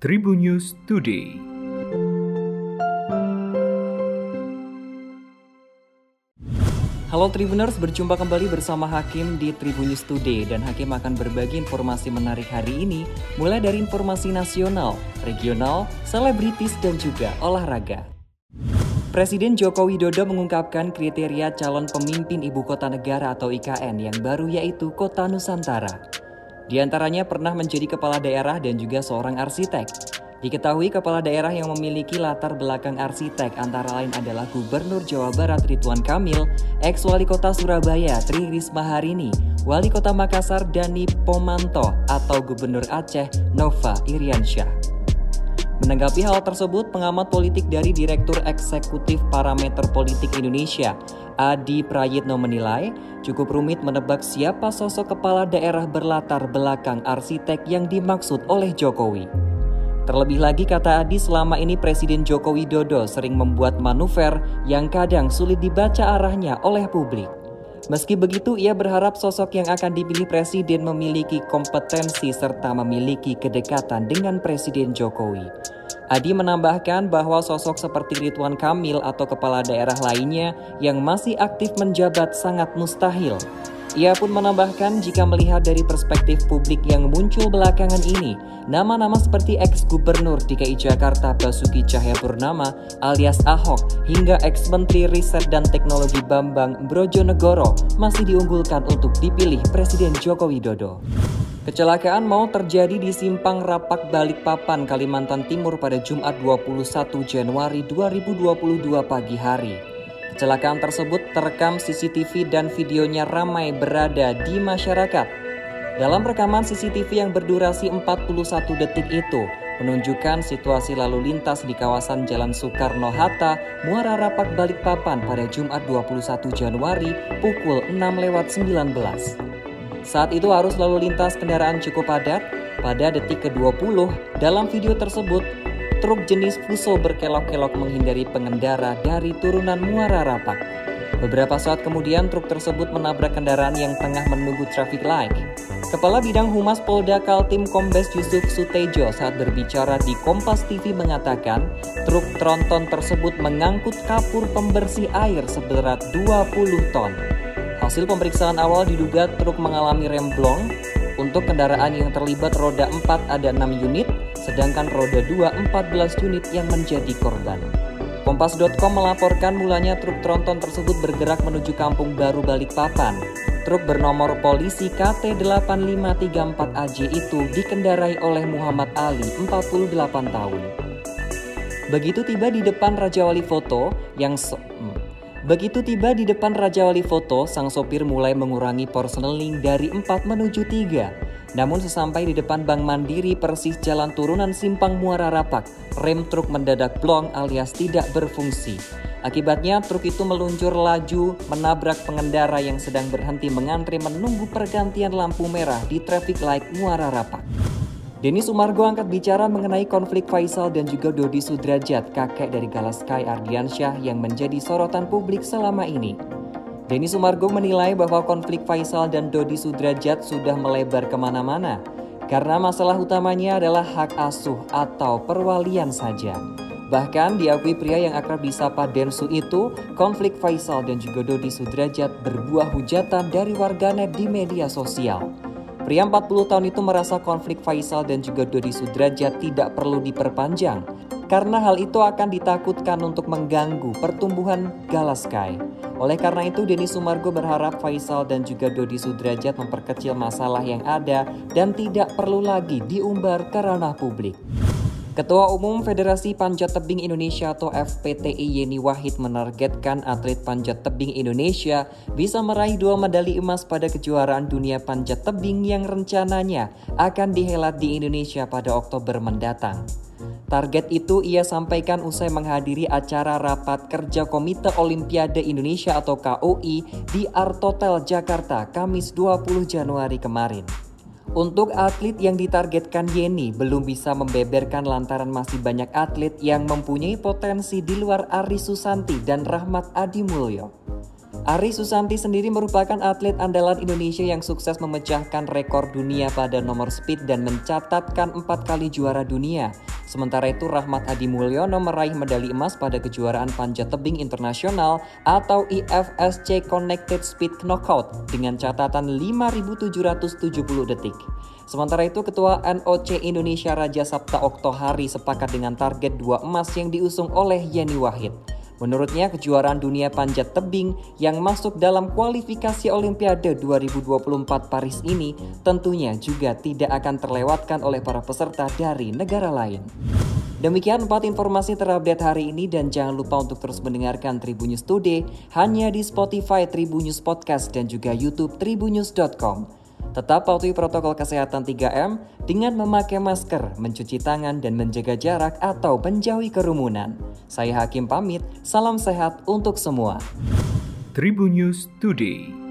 Tribun News Today. Halo Tribuners, berjumpa kembali bersama Hakim di Tribun News Today dan Hakim akan berbagi informasi menarik hari ini mulai dari informasi nasional, regional, selebritis dan juga olahraga. Presiden Joko Widodo mengungkapkan kriteria calon pemimpin ibu kota negara atau IKN yang baru yaitu Kota Nusantara. Di antaranya pernah menjadi kepala daerah dan juga seorang arsitek. Diketahui kepala daerah yang memiliki latar belakang arsitek antara lain adalah Gubernur Jawa Barat Ridwan Kamil, ex-wali kota Surabaya Tri Risma Harini, wali kota Makassar Dani Pomanto atau Gubernur Aceh Nova Iriansyah. Menanggapi hal tersebut, pengamat politik dari Direktur Eksekutif Parameter Politik Indonesia, Adi Prayitno menilai, cukup rumit menebak siapa sosok kepala daerah berlatar belakang arsitek yang dimaksud oleh Jokowi. Terlebih lagi kata Adi selama ini Presiden Joko Widodo sering membuat manuver yang kadang sulit dibaca arahnya oleh publik. Meski begitu, ia berharap sosok yang akan dipilih presiden memiliki kompetensi serta memiliki kedekatan dengan Presiden Jokowi. Adi menambahkan bahwa sosok seperti Ridwan Kamil atau kepala daerah lainnya yang masih aktif menjabat sangat mustahil. Ia pun menambahkan jika melihat dari perspektif publik yang muncul belakangan ini, nama-nama seperti ex-gubernur DKI Jakarta Basuki Cahayapurnama alias Ahok hingga ex-menteri riset dan teknologi Bambang Brojonegoro masih diunggulkan untuk dipilih Presiden Joko Widodo. Kecelakaan mau terjadi di Simpang Rapak Balikpapan, Kalimantan Timur pada Jumat 21 Januari 2022 pagi hari. Kecelakaan tersebut terekam CCTV dan videonya ramai berada di masyarakat. Dalam rekaman CCTV yang berdurasi 41 detik itu, menunjukkan situasi lalu lintas di kawasan Jalan Soekarno-Hatta, Muara Rapak Balikpapan pada Jumat 21 Januari pukul 6 lewat 19. Saat itu arus lalu lintas kendaraan cukup padat. Pada detik ke-20, dalam video tersebut, truk jenis Fuso berkelok-kelok menghindari pengendara dari turunan Muara Rapak. Beberapa saat kemudian truk tersebut menabrak kendaraan yang tengah menunggu traffic light. Kepala Bidang Humas Polda Kaltim Kombes Yusuf Sutejo saat berbicara di Kompas TV mengatakan truk tronton tersebut mengangkut kapur pembersih air seberat 20 ton. Hasil pemeriksaan awal diduga truk mengalami remblong. Untuk kendaraan yang terlibat roda 4 ada 6 unit, sedangkan roda 2 14 unit yang menjadi korban. Kompas.com melaporkan mulanya truk tronton tersebut bergerak menuju Kampung Baru Balikpapan. Truk bernomor polisi KT8534AJ itu dikendarai oleh Muhammad Ali, 48 tahun. Begitu tiba di depan Raja Wali Foto yang so hmm. Begitu tiba di depan Raja Wali Foto, sang sopir mulai mengurangi porseneling dari 4 menuju 3. Namun sesampai di depan Bank Mandiri persis jalan turunan Simpang Muara Rapak, rem truk mendadak blong alias tidak berfungsi. Akibatnya truk itu meluncur laju menabrak pengendara yang sedang berhenti mengantri menunggu pergantian lampu merah di traffic light Muara Rapak. Denny Sumargo angkat bicara mengenai konflik Faisal dan juga Dodi Sudrajat, kakek dari Galaskai Ardiansyah yang menjadi sorotan publik selama ini. Denny Sumargo menilai bahwa konflik Faisal dan Dodi Sudrajat sudah melebar ke mana-mana karena masalah utamanya adalah hak asuh atau perwalian saja. Bahkan diakui pria yang akrab disapa Densu itu, konflik Faisal dan juga Dodi Sudrajat berbuah hujatan dari warganet di media sosial. Pria 40 tahun itu merasa konflik Faisal dan juga Dodi Sudrajat tidak perlu diperpanjang karena hal itu akan ditakutkan untuk mengganggu pertumbuhan Galaskai. Oleh karena itu, Denny Sumargo berharap Faisal dan juga Dodi Sudrajat memperkecil masalah yang ada dan tidak perlu lagi diumbar ke ranah publik. Ketua Umum Federasi Panjat Tebing Indonesia atau FPTI Yeni Wahid menargetkan atlet panjat tebing Indonesia bisa meraih dua medali emas pada kejuaraan dunia panjat tebing yang rencananya akan dihelat di Indonesia pada Oktober mendatang. Target itu ia sampaikan usai menghadiri acara rapat kerja Komite Olimpiade Indonesia atau KOI di Artotel Jakarta Kamis 20 Januari kemarin. Untuk atlet yang ditargetkan Yeni belum bisa membeberkan lantaran masih banyak atlet yang mempunyai potensi di luar Ari Susanti dan Rahmat Adi Mulyo. Ari Susanti sendiri merupakan atlet andalan Indonesia yang sukses memecahkan rekor dunia pada nomor speed dan mencatatkan empat kali juara dunia. Sementara itu Rahmat Adi Mulyono meraih medali emas pada kejuaraan panjat tebing internasional atau IFSC Connected Speed Knockout dengan catatan 5.770 detik. Sementara itu Ketua NOC Indonesia Raja Sabta Oktohari sepakat dengan target dua emas yang diusung oleh Yeni Wahid. Menurutnya, kejuaraan dunia panjat tebing yang masuk dalam kualifikasi Olimpiade 2024 Paris ini tentunya juga tidak akan terlewatkan oleh para peserta dari negara lain. Demikian empat informasi terupdate hari ini dan jangan lupa untuk terus mendengarkan Tribunnews Today hanya di Spotify Tribunnews Podcast dan juga YouTube tribunnews.com. Tetap patuhi protokol kesehatan 3M dengan memakai masker, mencuci tangan, dan menjaga jarak atau menjauhi kerumunan. Saya Hakim pamit, salam sehat untuk semua. Tribun News Today.